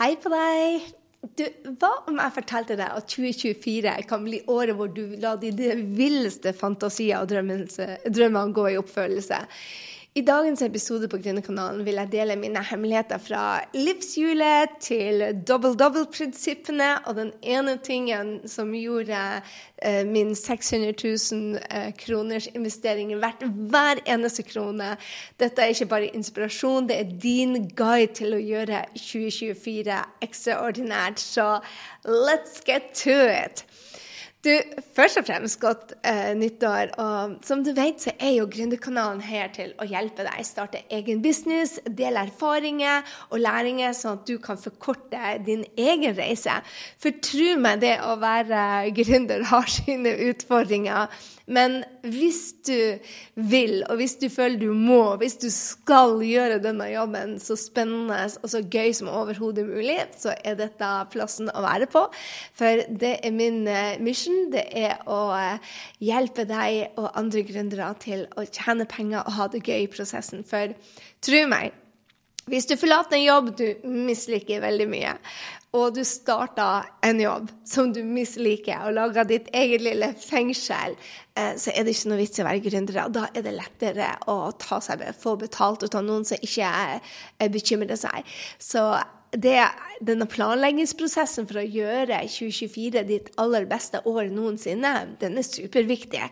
Hei på deg! Du, hva om jeg fortalte deg at 2024 kan bli året hvor du lar dine villeste fantasier og drømmene gå i oppfølelse? I dagens episode på Gründerkanalen vil jeg dele mine hemmeligheter fra livshjulet til double-double-prinsippene og den ene tingen som gjorde eh, min 600 000 eh, kroners investering verdt hver eneste krone. Dette er ikke bare inspirasjon, det er din guide til å gjøre 2024 ekstraordinært. Så let's get to it! Du, Først og fremst godt eh, nyttår. og Som du vet, så er jo Gründerkanalen her til å hjelpe deg starte egen business, dele erfaringer og læringer, sånn at du kan forkorte din egen reise. For tro meg, det å være gründer har sine utfordringer. Men hvis du vil, og hvis du føler du må, hvis du skal gjøre denne jobben så spennende og så gøy som overhodet mulig, så er dette plassen å være på. For det er min eh, mission. Det er å eh, hjelpe deg og andre gründere til å tjene penger og ha det gøy i prosessen. For tro meg, hvis du forlater en jobb du misliker veldig mye, og du starter en jobb som du misliker, og lager ditt eget lille fengsel, eh, så er det ikke noe vits i å være gründer. Da er det lettere å seg, få betalt ut av noen som ikke bekymrer seg. Så det, denne planleggingsprosessen for å gjøre 2024 ditt aller beste år noensinne, den er superviktig.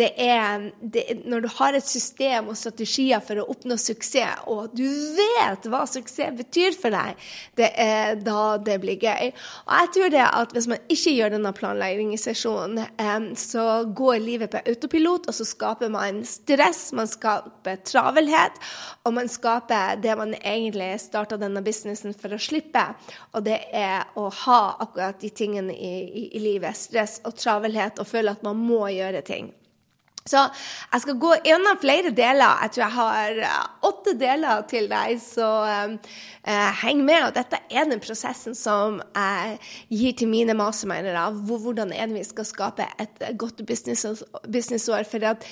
Det er, det, når du har et system og strategier for å oppnå suksess, og du vet hva suksess betyr for deg, det er da det blir gøy. Og jeg tror det at hvis man ikke gjør denne planleggingssesjonen, så går livet på autopilot, og så skaper man stress, man skaper travelhet, og man skaper det man egentlig starta denne businessen for å slippe, og det er å ha akkurat de tingene i, i, i livet. Stress og travelhet og føle at man må gjøre ting. Så jeg skal gå gjennom flere deler. Jeg tror jeg har eh, åtte deler til deg, så eh, heng med. Og dette er den prosessen som jeg gir til mine mastermindere. Hvordan er det vi skal skape et godt businessår? Business for at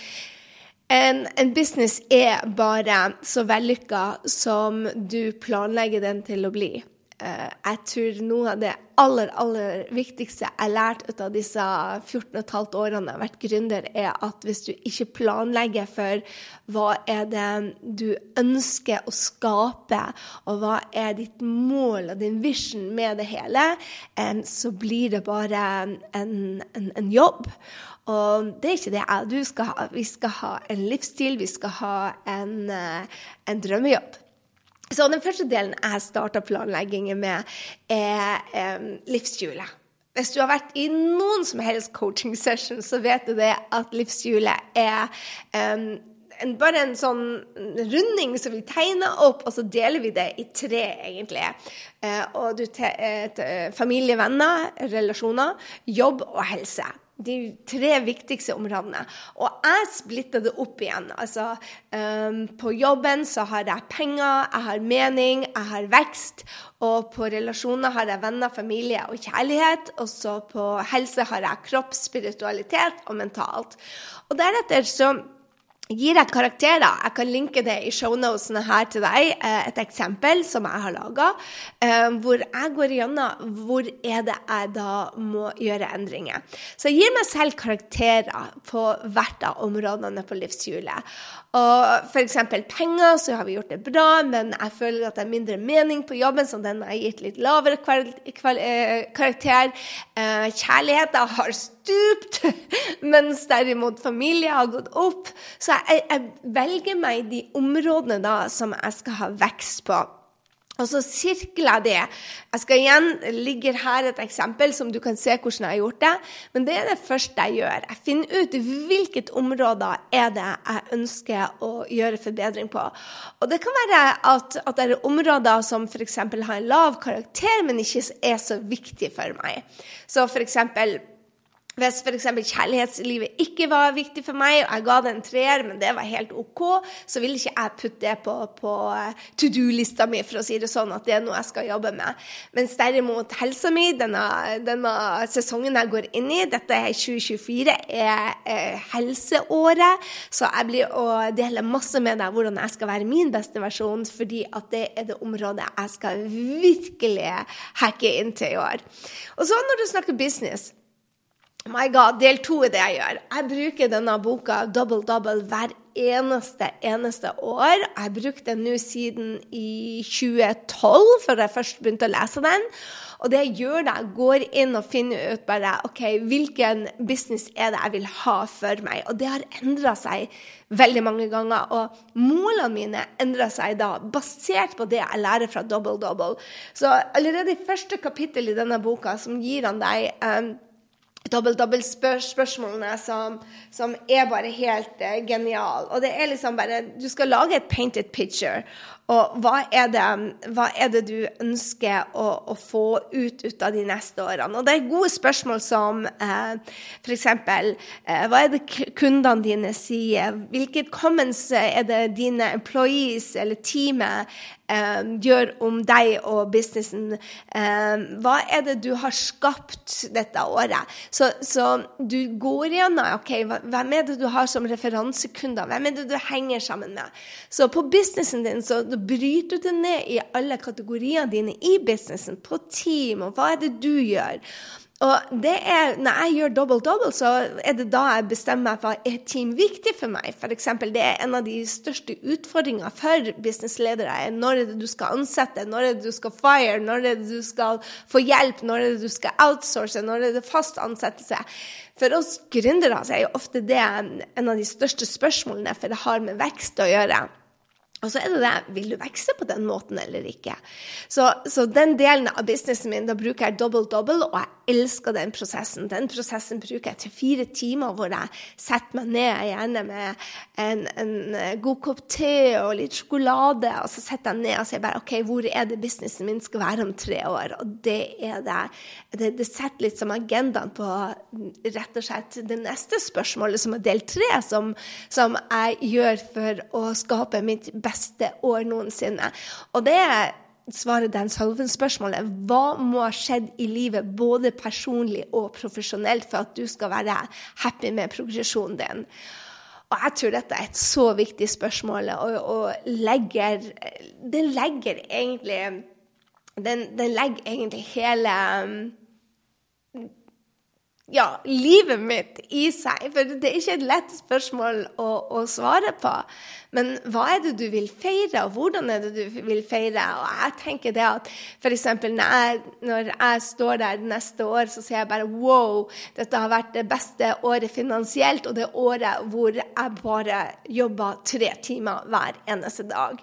en, en, business er bare så vellykka som du planlegger den til å bli. Uh, jeg tror noe av det aller, aller viktigste jeg har lært ut av disse 14 15 årene jeg har vært gründer, er at hvis du ikke planlegger for hva er det du ønsker å skape, og hva er ditt mål og din vision med det hele, um, så blir det bare en, en, en jobb. Og det er ikke det du skal ha. Vi skal ha en livsstil, vi skal ha en, eh, en drømmejobb. Så den første delen jeg starta planleggingen med, er um, livshjulet. Hvis du har vært i noen som helst coaching session, så vet du det at livshjulet er um, en, bare en sånn runding som vi tegner opp, og så deler vi det i tre, egentlig. Eh, og du, te, uh, familie, venner, relasjoner, jobb og helse de tre viktigste områdene. Og jeg splitter det opp igjen. Altså, um, på jobben så har jeg penger, jeg har mening, jeg har vekst. Og på relasjoner har jeg venner, familie og kjærlighet. Og så på helse har jeg kropp, spiritualitet og mentalt. Og deretter så gir jeg karakterer. Jeg kan linke det i shownotene her til deg. Eh, et eksempel som jeg har laga, eh, hvor jeg går gjennom hvor er det jeg da må gjøre endringer. Så jeg gir meg selv karakterer på hvert av områdene på livshjulet. Og f.eks. penger, så har vi gjort det bra, men jeg føler at det er mindre mening på jobben, så den har jeg gitt litt lavere eh, karakter. Kjærlighet har stupt, mens derimot familie har gått opp. Så jeg, jeg, velger meg de områdene da som jeg skal ha vekst på. Og så sirkler jeg det. Jeg skal igjen ligger her et eksempel som du kan se hvordan jeg har gjort det. Men det er det første jeg gjør. Jeg finner ut hvilket områder er det jeg ønsker å gjøre forbedring på. Og det kan være at, at det er områder som f.eks. har en lav karakter, men ikke er så viktig for meg. Så f.eks Hvis f.eks. kjærlighetslivet ikke var viktig for meg, og jeg ga det en treer, men det var helt OK, så vil ikke jeg putte det på, på eh, to do-lista mi, for å si det sånn, at det er noe jeg skal jobbe med. Mens derimot helsa mi, denne, denne, sesongen jeg går inn i, dette er 2024, er eh, helseåret, så jeg blir å dele masse med deg hvordan jeg skal være min beste versjon, fordi at det er det området jeg skal virkelig hacke inn til i år. Og så når du snakker business My God, del to er det jeg gjør. Jeg bruker denne boka Double Double hver eneste, eneste år. Jeg har brukt den nå siden i 2012, før jeg først begynte å lese den. Og det jeg gjør da, jeg går inn og finner ut bare OK, hvilken business er det jeg vil ha for meg? Og det har endra seg veldig mange ganger. Og målene mine endrer seg da, basert på det jeg lærer fra Double Double. Så allerede i første kapittel i denne boka, som gir han deg um, dobbelt-dobbelt-spørsmålene som, som, er bare helt uh, genial. Og det er liksom bare Du skal lage et painted picture. Og hva er det, hva er det du ønsker å, å, få ut, ut av de neste årene? Og det er gode spørsmål som eh, f.eks.: eh, Hva er det kundene dine sier? Hvilke comments er det dine employees eller teamet eh, gjør om deg og businessen? Eh, hva er det du har skapt dette året? Så, så du går igjennom ok, hvem er det du har som referansekunder? Hvem er det du henger sammen med? Så på businessen din så bryter du det ned i alle kategoriene dine i businessen, på team, og hva er det du gjør? Og det er, når jeg gjør double-double, så er det da jeg bestemmer meg for er team viktig for meg. For eksempel, det er en av de største utfordringene for businessledere. er Når er det du skal ansette, når er det du skal fire, når er det du skal få hjelp, når er det du skal outsource, når er det fast ansettelse. For oss gründere er jo ofte det en av de største spørsmålene, for det har med vekst å gjøre. Og så er det det vil du vokse på den måten eller ikke. Så, så, den delen av businessen min, da bruker jeg double-double, og jeg elsker den prosessen. Den prosessen bruker jeg til fire timer hvor jeg setter meg ned, gjerne med en, en, god kopp te og litt sjokolade, og så setter jeg ned og sier bare OK, hvor er det businessen min skal være om tre år? Og det er det. Det, det setter litt som agendaen på rett og slett det neste spørsmålet, som er del tre, som, som jeg gjør for å skape mitt beste beste år noensinne. Og det svarer Dan Sullivan-spørsmålet hva må ha skjedd i livet, både personlig og profesjonelt, for at du skal være happy med progresjonen din? Og jeg tror dette er et så viktig spørsmål, og, og legger Det legger egentlig den legger egentlig hele ja, livet mitt i seg. For det er ikke et lett spørsmål å, å, svare på. Men hva er det du vil feire, og hvordan er det du vil feire? Og jeg tenker det at f.eks. Når, når jeg står der neste år, så sier jeg bare wow, dette har vært det beste året finansielt, og det året hvor jeg bare jobber tre timer hver eneste dag.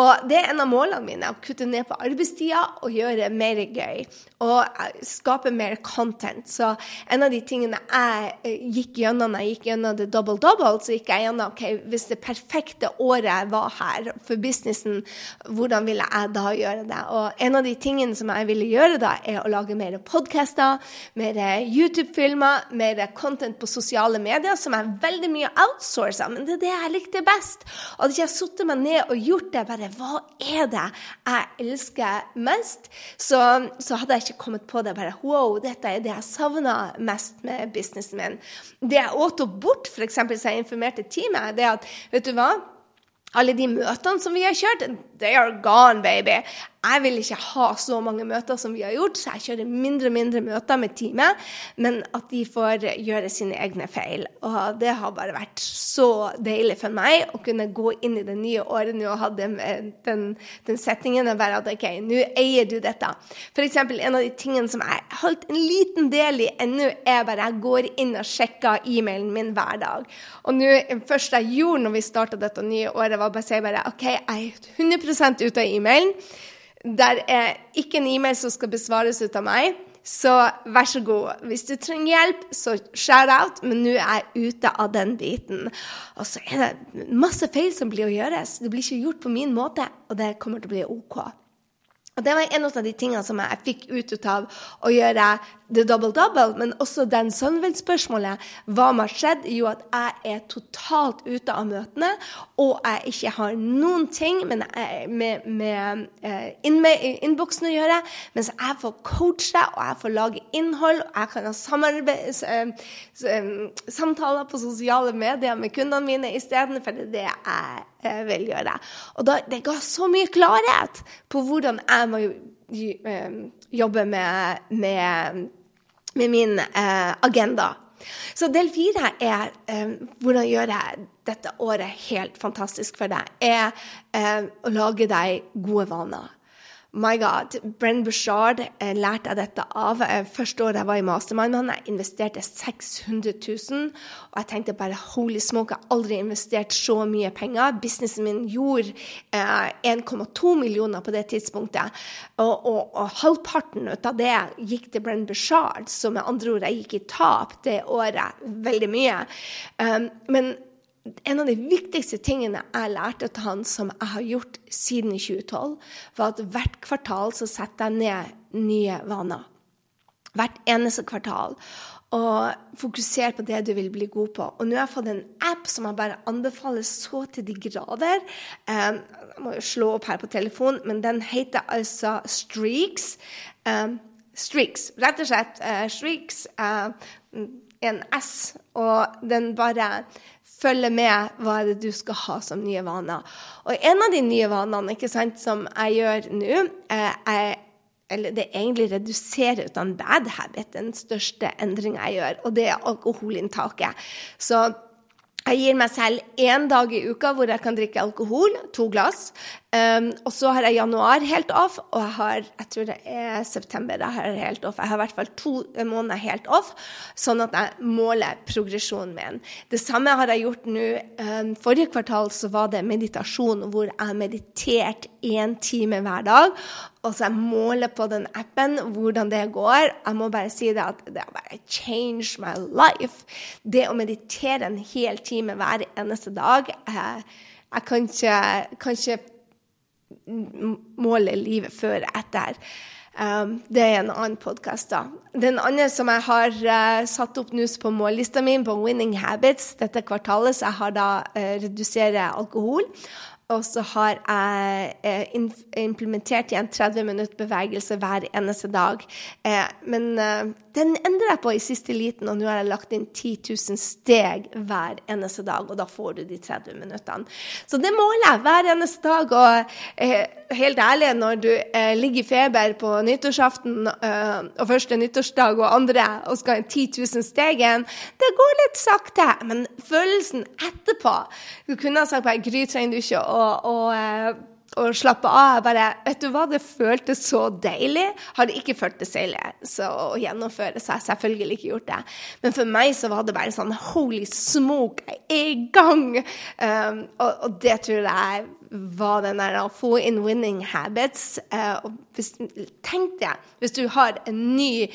Og det er en av målene mine, å kutte ned på arbeidstida og gjøre mer gøy. Og skape mer content. Så en av de tingene jeg eh, gikk gjennom når jeg gikk gjennom det double-double, så gikk jeg gjennom ok, hvis det perfekte året var her for businessen, hvordan ville jeg da gjøre det? Og en av de tingene som jeg ville gjøre da, er å lage mer podcaster, mer YouTube-filmer, mer content på sosiale medier, som er veldig mye outsourca, men det er det jeg likte best. Og hadde ikke jeg satt meg ned og gjort det, bare hva er det jeg elsker mest, så, så hadde jeg ikke kommet på det. bare wow, dette er det jeg savner mest mest med min. Det jeg åt tok bort, f.eks. så jeg informerte teamet, det at vet du hva? Alle de møtene som vi har kjørt, they are gone, baby. Jeg vil ikke ha så mange møter som vi har gjort, så jeg kjører mindre og mindre møter med teamet, men at de får gjøre sine egne feil. Og det har bare vært så deilig for meg å kunne gå inn i det nye året nå og ha den, den, den settingen og bare at OK, nå eier du dette. F.eks. en av de tingene som jeg har holdt en liten del i ennå, er bare jeg går inn og sjekker e-mailen min hver dag. Og nå, først jeg gjorde når vi starta dette nye året, var bare å si bare OK, jeg er 100 ute av e-mailen. Der er ikke en e-mail som skal besvares ut av meg. Så vær så god. Hvis du trenger hjelp, så shout out, men nå er jeg ute av den biten. Og så er det masse feil som blir å gjøres. Det blir ikke gjort på min måte, og det kommer til å bli OK. Og Det var en av de tingene som jeg fikk ut av å gjøre the double-double, men også den Sunwild-spørsmålet. Hva som har skjedd? Jo, at jeg er totalt ute av møtene, og jeg ikke har noen ting med, med, med uh, innboksen å gjøre. Mens jeg får coache, og jeg får lage innhold, og jeg kan ha uh, samtaler på sosiale medier med kundene mine istedenfor det er det jeg vil gjøre. Og da, det ga så mye klarhet på hvordan jeg må eh, jobbe med, med, med min eh, agenda. Så del fire er eh, hvordan gjøre dette året helt fantastisk for deg. Er eh, å lage deg gode vaner. My God. Brenn Bushard eh, lærte jeg dette av. Eh, første året jeg var i Mastermind men han, investerte 600 000. Og jeg tenkte bare holy smoke, jeg har aldri investert så mye penger. Businessen min gjorde eh, 1,2 millioner på det tidspunktet. Og, og, og, halvparten av det gikk til Brenn Bushard, så med andre ord, jeg gikk i tap det året veldig mye. Um, men en av de viktigste tingene jeg lærte av han, som jeg har gjort siden 2012, var at hvert kvartal så setter jeg ned nye vaner. Hvert eneste kvartal. Og fokuser på det du vil bli god på. Og nå har jeg fått en app som jeg bare anbefaler så til de grader. Um, jeg må jo slå opp her på telefonen, men den heter altså Streaks. Um, Streaks, rett og slett. Uh, Streaks. En S, og den bare følge med hva er det du skal ha som nye vaner. Og en av de nye vanene ikke sant, som jeg gjør nå, eh, eller det er egentlig redusere ut av en bad habit, den største endringa jeg gjør, og det er alkoholinntaket. Så jeg gir meg selv én dag i uka hvor jeg kan drikke alkohol, to glass. Um, og så har jeg januar helt off, og jeg har jeg tror det er september jeg har helt off. Jeg har i hvert fall to måneder helt off, sånn at jeg måler progresjonen min. Det samme har jeg gjort nå. Um, forrige kvartal så var det meditasjon hvor jeg mediterte meditert én time hver dag. Og så jeg måler på den appen hvordan det går. Jeg må bare si det at det har bare changed my life. Det å meditere en hel time hver eneste dag Jeg, jeg kan ikke, kan ikke måle livet før og etter. Um, det er en annen podkast, da. Den andre som jeg har uh, satt opp nå på mållista mi, på Winning Habits dette kvartalet, så jeg har da uh, redusere alkohol. Og så har jeg eh, implementert igjen 30 minutter bevegelse hver eneste dag. Eh, men eh, den endrer jeg på i siste liten, og nå har jeg lagt inn 10 000 steg hver eneste dag. Og da får du de 30 minuttene. Så det måler jeg hver eneste dag. Og helt ærlig, når du ligger i feber på nyttårsaften og første nyttårsdag og andre og skal ha 10 000 steg igjen, det går litt sakte. Men følelsen etterpå Du kunne ha sagt bare Gry, trenger du ikke å eh, slappe av. Bare, vet du hva, det føltes så deilig. Hadde ikke føltes deilig så å gjennomføre, så jeg selvfølgelig ikke gjort det. Men for meg så var det bare sånn holy smoke, jeg er i gang! Um, og, og, det tror jeg var den å få in winning habits. eh, hvis, tenk deg, hvis du har en ny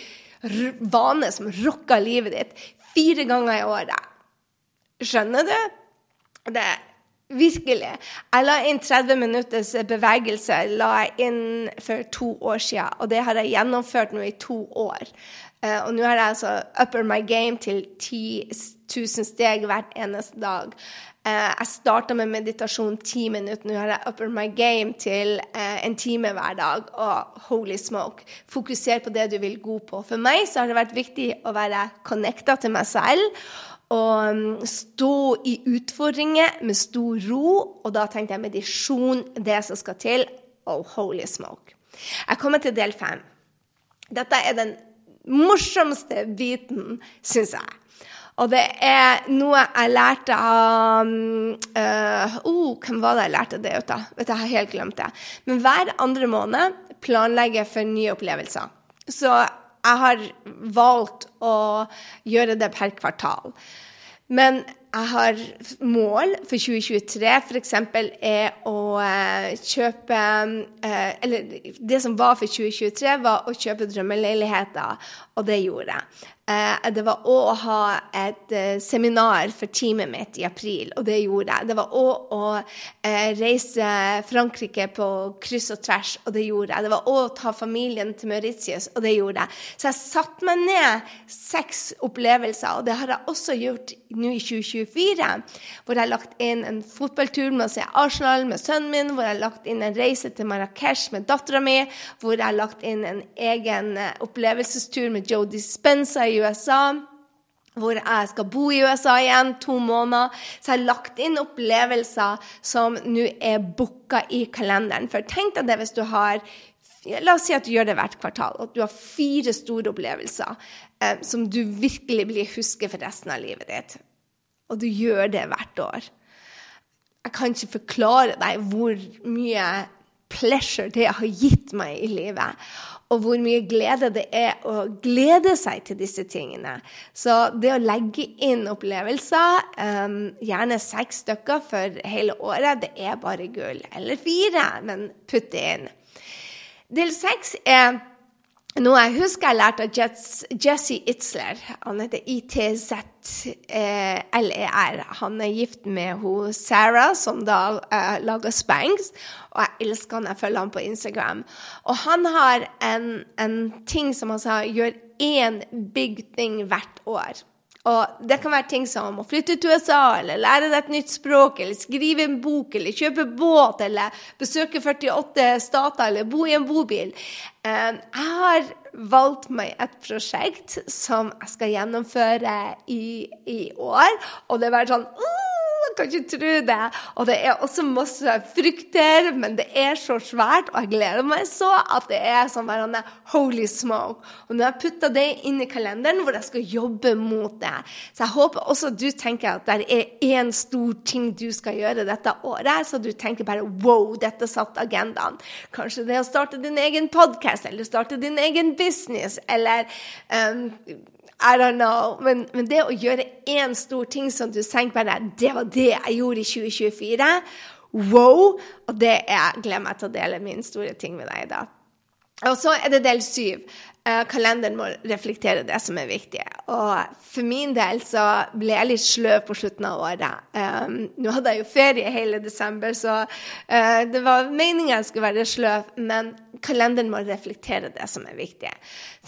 vane som rocker livet ditt fire ganger i året. Skjønner du? Det, Virkelig. Jeg la inn 30 minutters bevegelse la jeg inn for to år siden, og det har jeg gjennomført nå i to år. Uh, og nå har jeg altså upper my game til 10 000 steg hvert eneste dag. Uh, jeg starta med meditasjon ti minutter. Nå har jeg upper my game til uh, en time hver dag. Og holy smoke, fokuser på det du vil god på. For meg så har det vært viktig å være connecta til meg selv å um, stå i utfordringer med stor ro, og da tenkte jeg medisjon, det som skal til. Oh, holy smoke. Jeg kommer til del fem. Dette er den morsomste biten, syns jeg. Og det er noe jeg lærte av uh, oh, Hvem var det jeg lærte det ut av? Jeg har helt glemt det. Men hver andre måned planlegger jeg for nye opplevelser. Så jeg har valgt å gjøre det per kvartal. Men jeg har mål for 2023, f.eks. er å eh, kjøpe eh, Eller det som var for 2023, var å kjøpe drømmeleiligheter, og det gjorde jeg. Eh, det var å ha et eh, seminar for teamet mitt i april, og det gjorde jeg. Det var òg å eh, reise Frankrike på kryss og tvers, og det gjorde jeg. Det var å ta familien til Mauritius, og det gjorde jeg. Så jeg satte meg ned seks opplevelser, og det har jeg også gjort nå i 2024. Hvor jeg har lagt inn en fotballtur med å se Arsenal med sønnen min, hvor jeg har lagt inn en reise til Marrakech med dattera mi, hvor jeg har lagt inn en egen opplevelsestur med Joe Dispenza i USA. Hvor jeg skal bo i USA igjen to måneder. Så jeg har lagt inn opplevelser som nå er booka i kalenderen. For tenk deg det hvis du har La oss si at du gjør det hvert kvartal, at du har fire store opplevelser eh, som du virkelig blir husket for resten av livet ditt. Og du gjør det hvert år. Jeg kan ikke forklare deg hvor mye pleasure det har gitt meg i livet og hvor mye glede det er å glede seg til disse tingene. Så det å legge inn opplevelser, um, gjerne seks stykker for hele året, det er bare gull. Eller fire, men putt det inn. Del seks er noe jeg husker jeg lærte av Jesse Itzler. Han heter ITZLER. Han er gift med hun Sarah, som da uh, lager Spanks. Og jeg elsker han, jeg følger han på Instagram. Og han har en, en ting som han sa gjør én big thing hvert år. Og det kan være ting som å flytte til USA, eller lære deg et nytt språk, eller skrive en bok, eller kjøpe båt, eller besøke 48 stater, eller bo i en bobil. Eh, jeg har valgt meg et prosjekt som jeg skal gjennomføre i, i år, og det er bare sånn kan ikke tro det. Og det er også masse frukter, men det er så svært, og jeg gleder meg så at det er sånn hverandre holy smoke. Og nå har jeg putta det inn i kalenderen hvor jeg skal jobbe mot det. Så jeg håper også du tenker at det er én stor ting du skal gjøre dette året, så du tenker bare wow, dette satt agendaen. Kanskje det å starte din egen podkast, eller starte din egen business, eller um, i don't know. Men, men, det å gjøre én stor ting som du tenker bare Det var det jeg gjorde i 2024. Wow! Og det jeg gleder meg til å dele min store ting med deg i dag. Og så er det del syv. Uh, kalenderen må reflektere det som er viktig. Og for min del så ble jeg litt sløv på slutten av året. Um, nå hadde jeg jo ferie hele desember, så uh, det var meninga jeg skulle være sløv. Men kalenderen må reflektere det som er viktig.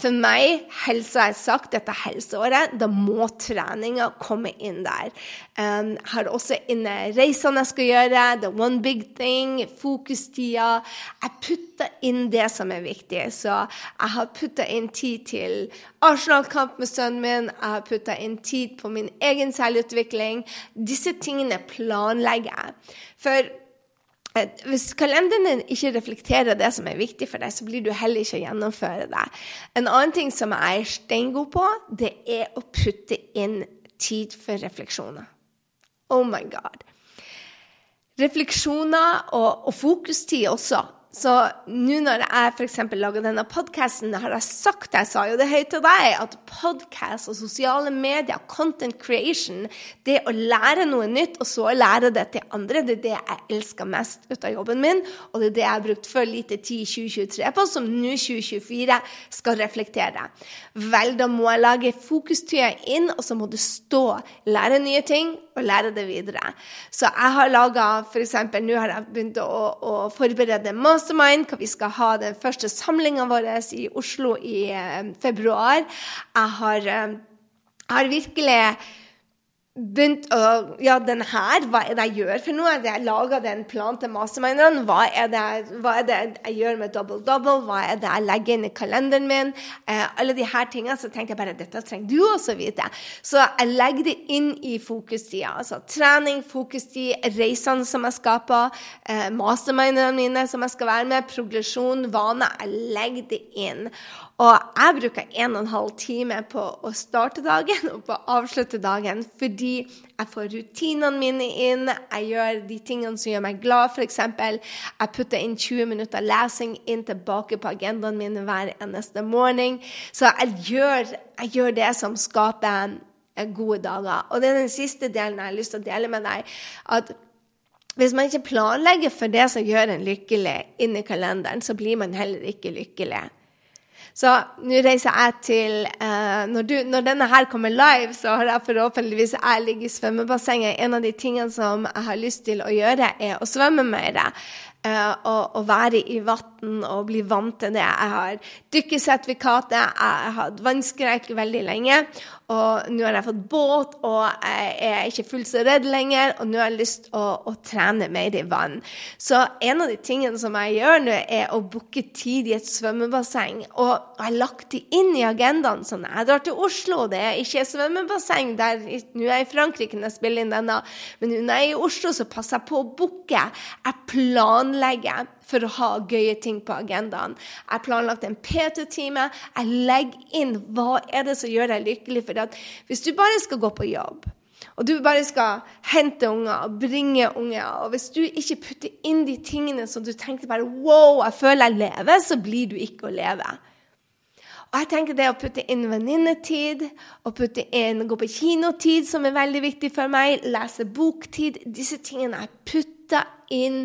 For meg, helse har jeg sagt, dette helseåret, da må treninga komme inn der. Um, har også inne reisene jeg skal gjøre, the one big thing, fokustida. Jeg putter inn det som er viktig. Så jeg har putta inn tid til Arsenal-kamp med sønnen min, jeg har putta inn tid på min egen selvutvikling. Disse tingene planlegger jeg. For hvis kalenderen din ikke reflekterer det som er viktig for deg, så blir du heller ikke å gjennomføre det. En annen ting som jeg er steingod på, det er å putte inn tid for refleksjoner. Oh my God. Refleksjoner og, og fokustid også. Så nå når jeg f.eks. lager denne podkasten, har jeg sagt Jeg sa jo det høyt til deg, at podkast og sosiale medier, content creation, det å lære noe nytt og så lære det til andre, det er det jeg elsker mest ut av jobben min. Og det er det jeg har brukt for lite tid i 2023 på, som nå 2024 skal reflektere. Vel, da må jeg lage fokustida inn, og så må du stå, lære nye ting og lære det videre. Så jeg har laga f.eks. Nå har jeg begynt å, å forberede masse Mastermind, hvor vi skal ha den første samlinga vår i Oslo i eh, februar. Jeg har, eh, jeg har virkelig begynt å Ja, den her, hva er det jeg gjør for noe? Jeg laga den planen til mastermindene. Hva, hva, er det jeg gjør med double-double? Hva er det jeg legger inn i kalenderen min? Eh, alle de her tingene. Så tenkte jeg bare dette trenger du også vite. Så jeg legger det inn i fokustida. Altså trening, fokustid, reisene som jeg skaper, eh, mastermindene mine som jeg skal være med, progresjon, vaner. Jeg legger det inn. Og jeg bruker en og en halv time på å starte dagen og på å avslutte dagen fordi jeg får rutinene mine inn, jeg gjør de tingene som gjør meg glad. F.eks. jeg putter inn 20 minutter lesing inn tilbake på agendaen min hver eneste morgen. Så jeg gjør, jeg gjør det som skaper gode dager. Og det er den siste delen jeg har lyst til å dele med deg. at hvis man ikke planlegger for det som gjør en lykkelig, inni kalenderen, så blir man heller ikke lykkelig. Så nå reiser jeg til uh, når, du, når, denne her kommer live, så har jeg forhåpentligvis jeg ligger i svømmebassenget. En av de tingene som jeg har lyst til å gjøre, er å svømme mer. Uh, og, og, være i vann og bli vant til det. Jeg har dykkersertifikatet, jeg har hatt vannskrekk veldig lenge. Og nå har jeg fått båt, og jeg er ikke fullt så redd lenger. Og nå har jeg lyst til å, å, trene mer i vann. Så en av de tingene som jeg gjør nå, er å booke tid i et svømmebasseng. Og jeg har lagt det inn i agendaen. Sånn, jeg drar til Oslo, det er ikke svømmebasseng der Nå er jeg i Frankrike når jeg spiller inn denne, men når jeg er i Oslo, så passer jeg på å booke. Jeg planlegger for å ha gøye ting på agendaen. Jeg har planlagt en PT-time. Jeg legger inn hva er det som gjør deg lykkelig. For hvis du bare skal gå på jobb, og du bare skal hente unger og bringe unger, og hvis du ikke putter inn de tingene som du tenkte bare Wow, jeg føler jeg lever, så blir du ikke å leve. Og jeg tenker det å putte inn venninnetid, å putte inn gå på kinotid, som er veldig viktig for meg, lese boktid Disse tingene jeg putter inn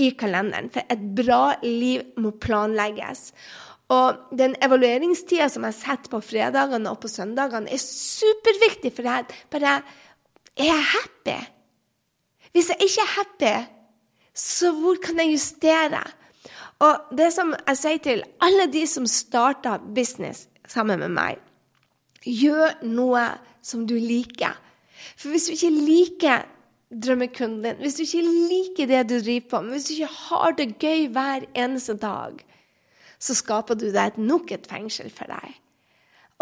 i kalenderen. For et bra liv må planlegges. Og den evalueringstida som jeg setter på fredagene og på søndagene, er superviktig, for jeg bare Er jeg happy? Hvis jeg ikke er happy, så hvor kan jeg justere? Og det som jeg sier til alle de som starter business sammen med meg, gjør noe som du liker. For hvis du ikke liker drømmekunden din, hvis du ikke liker det du driver på, men hvis du ikke har det gøy hver eneste dag, så skaper du deg nok et fengsel for deg.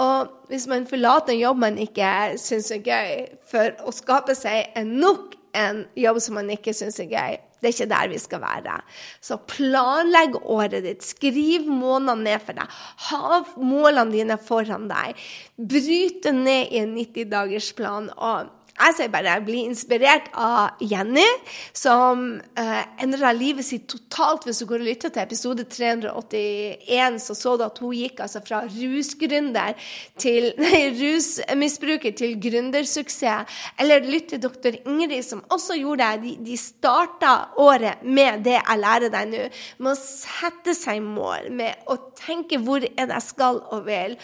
Og hvis man forlater en jobb man ikke syns er gøy, for å skape seg en nok en jobb som man ikke syns er gøy, det er ikke der vi skal være. Så planlegg året ditt. Skriv månedene ned for deg. Ha målene dine foran deg. Bryt det ned i en 90-dagersplan. og jeg sier bare bli inspirert av Jenny, som eh, endra livet sitt totalt. Hvis du går og lytter til episode 381, så så du at hun gikk altså fra rusgründer til nei, rusmisbruker til gründersuksess. Eller lytt til doktor Ingrid, som også gjorde det. De, de starta året med det jeg lærer deg nå, med å sette seg mål, med å tenke hvor er det jeg skal og vil.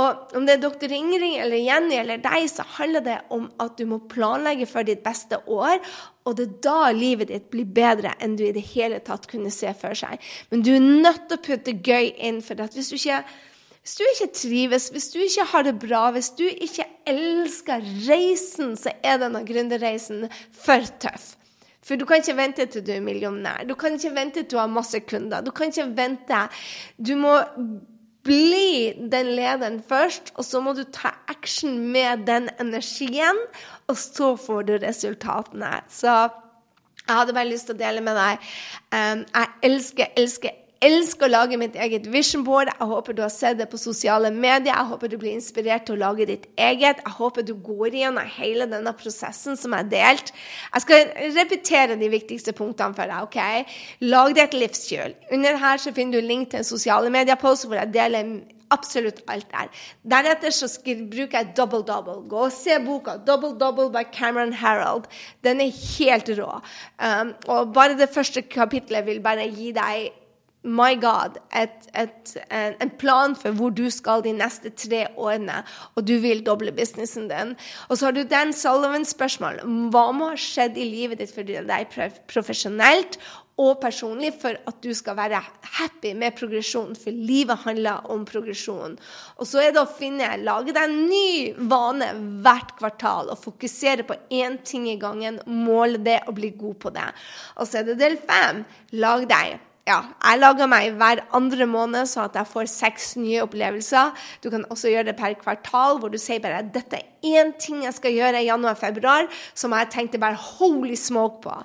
Og om det er doktor Ingrid eller Jenny eller deg, så handler det om at du må planlegge for ditt beste år. Og det er da livet ditt blir bedre enn du i det hele tatt kunne se for seg. Men du er nødt til å putte gøy inn, for hvis du ikke hvis du ikke trives, hvis du ikke har det bra, hvis du ikke elsker reisen, så er denne gründerreisen for tøff. For du kan ikke vente til du er millionær. Du kan ikke vente til du har masse kunder. Du kan ikke vente. Du må bli den lederen først, og så må du ta action med den energien, og så får du resultatene. Så jeg hadde bare lyst til å dele med deg. Um, jeg elsker, elsker, elsker å lage mitt eget vision board. Jeg håper du har sett det på sosiale medier. Jeg håper du blir inspirert til å lage ditt eget. Jeg håper du går igjennom hele denne prosessen som er delt. Jeg skal repetere de viktigste punktene for deg. ok? Lag deg et livshjul. Under her så finner du link til en sosiale medier-post hvor jeg deler absolutt alt der. Deretter så bruker jeg double double. Gå og se boka 'Double Double' by Cameron Harold. Den er helt rå. Um, og bare det første kapitlet vil bare gi deg my God, et, et, en, en, plan for hvor du skal de neste tre årene, og du vil doble businessen din. Og så har du Dan Sullivans spørsmål. Hva må ha skjedd i livet ditt for deg profesjonelt og personlig for at du skal være happy med progresjon? For livet handler om progresjon. Og så er det å finne, lage deg en ny vane hvert kvartal og fokusere på én ting i gangen. Måle det og bli god på det. Og så er det del fem. Lag deg ja, jeg lager meg hver andre måned, så at jeg får seks nye opplevelser. Du kan også gjøre det per kvartal, hvor du sier bare dette er én ting jeg skal gjøre i januar-februar, som jeg tenkte bare holy smoke på.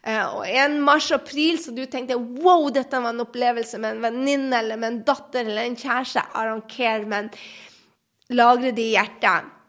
Uh, og en mars-april så du tenkte wow, dette var en opplevelse med en venninne eller med en datter eller en kjæreste. I don't care, men lagre det i hjertet.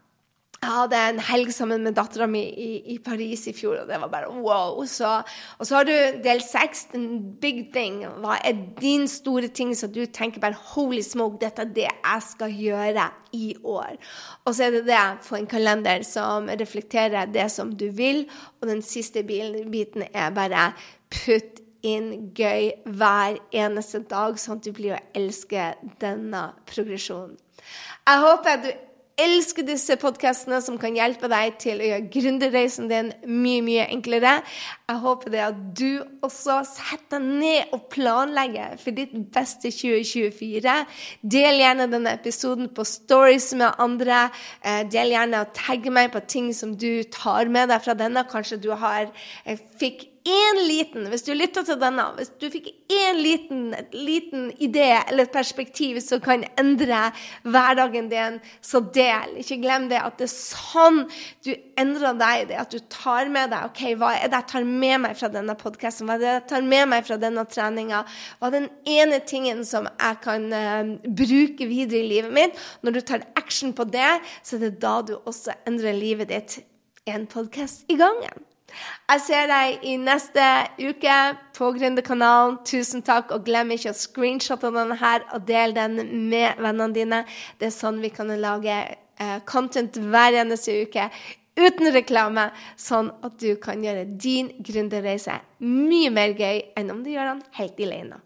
Jeg hadde en helg sammen med dattera mi i, i, Paris i fjor, og det var bare wow. Så, og så har du del seks, den big thing. Hva er din store ting som du tenker bare holy smoke, dette er det jeg skal gjøre i år? Og så er det det, få en kalender som reflekterer det som du vil, og den siste biten er bare putt inn gøy hver eneste dag, sånn at du blir å elske denne progresjonen. Jeg håper at du elsker disse podkastene som kan hjelpe deg til å gjøre gründerreisen din mye, mye enklere. Jeg håper det at du også setter ned og planlegger for ditt beste 2024. Del gjerne denne episoden på stories med andre. Eh, del gjerne og tagg meg på ting som du tar med deg fra denne. Kanskje du har eh, fikk én liten Hvis du lytter til denne, hvis du fikk én liten, liten idé eller et perspektiv som kan endre hverdagen din, så del. Ikke glem det at det er sånn du endrer deg. Det at du tar med deg ok, hva er det jeg tar med meg fra denne podkasten, hva er det jeg tar med meg fra denne treninga? Hva er den ene tingen som jeg kan uh, bruke videre i livet mitt? Når du tar action på det, så er det da du også endrer livet ditt. En podkast i gangen. Jeg ser deg i neste uke på Gründerkanalen. Tusen takk, og glem ikke å screenshotte denne her og del den med vennene dine. Det er sånn vi kan lage eh, content hver eneste uke uten reklame, sånn at du kan gjøre din gründerreise mye mer gøy enn om du gjør den helt alene.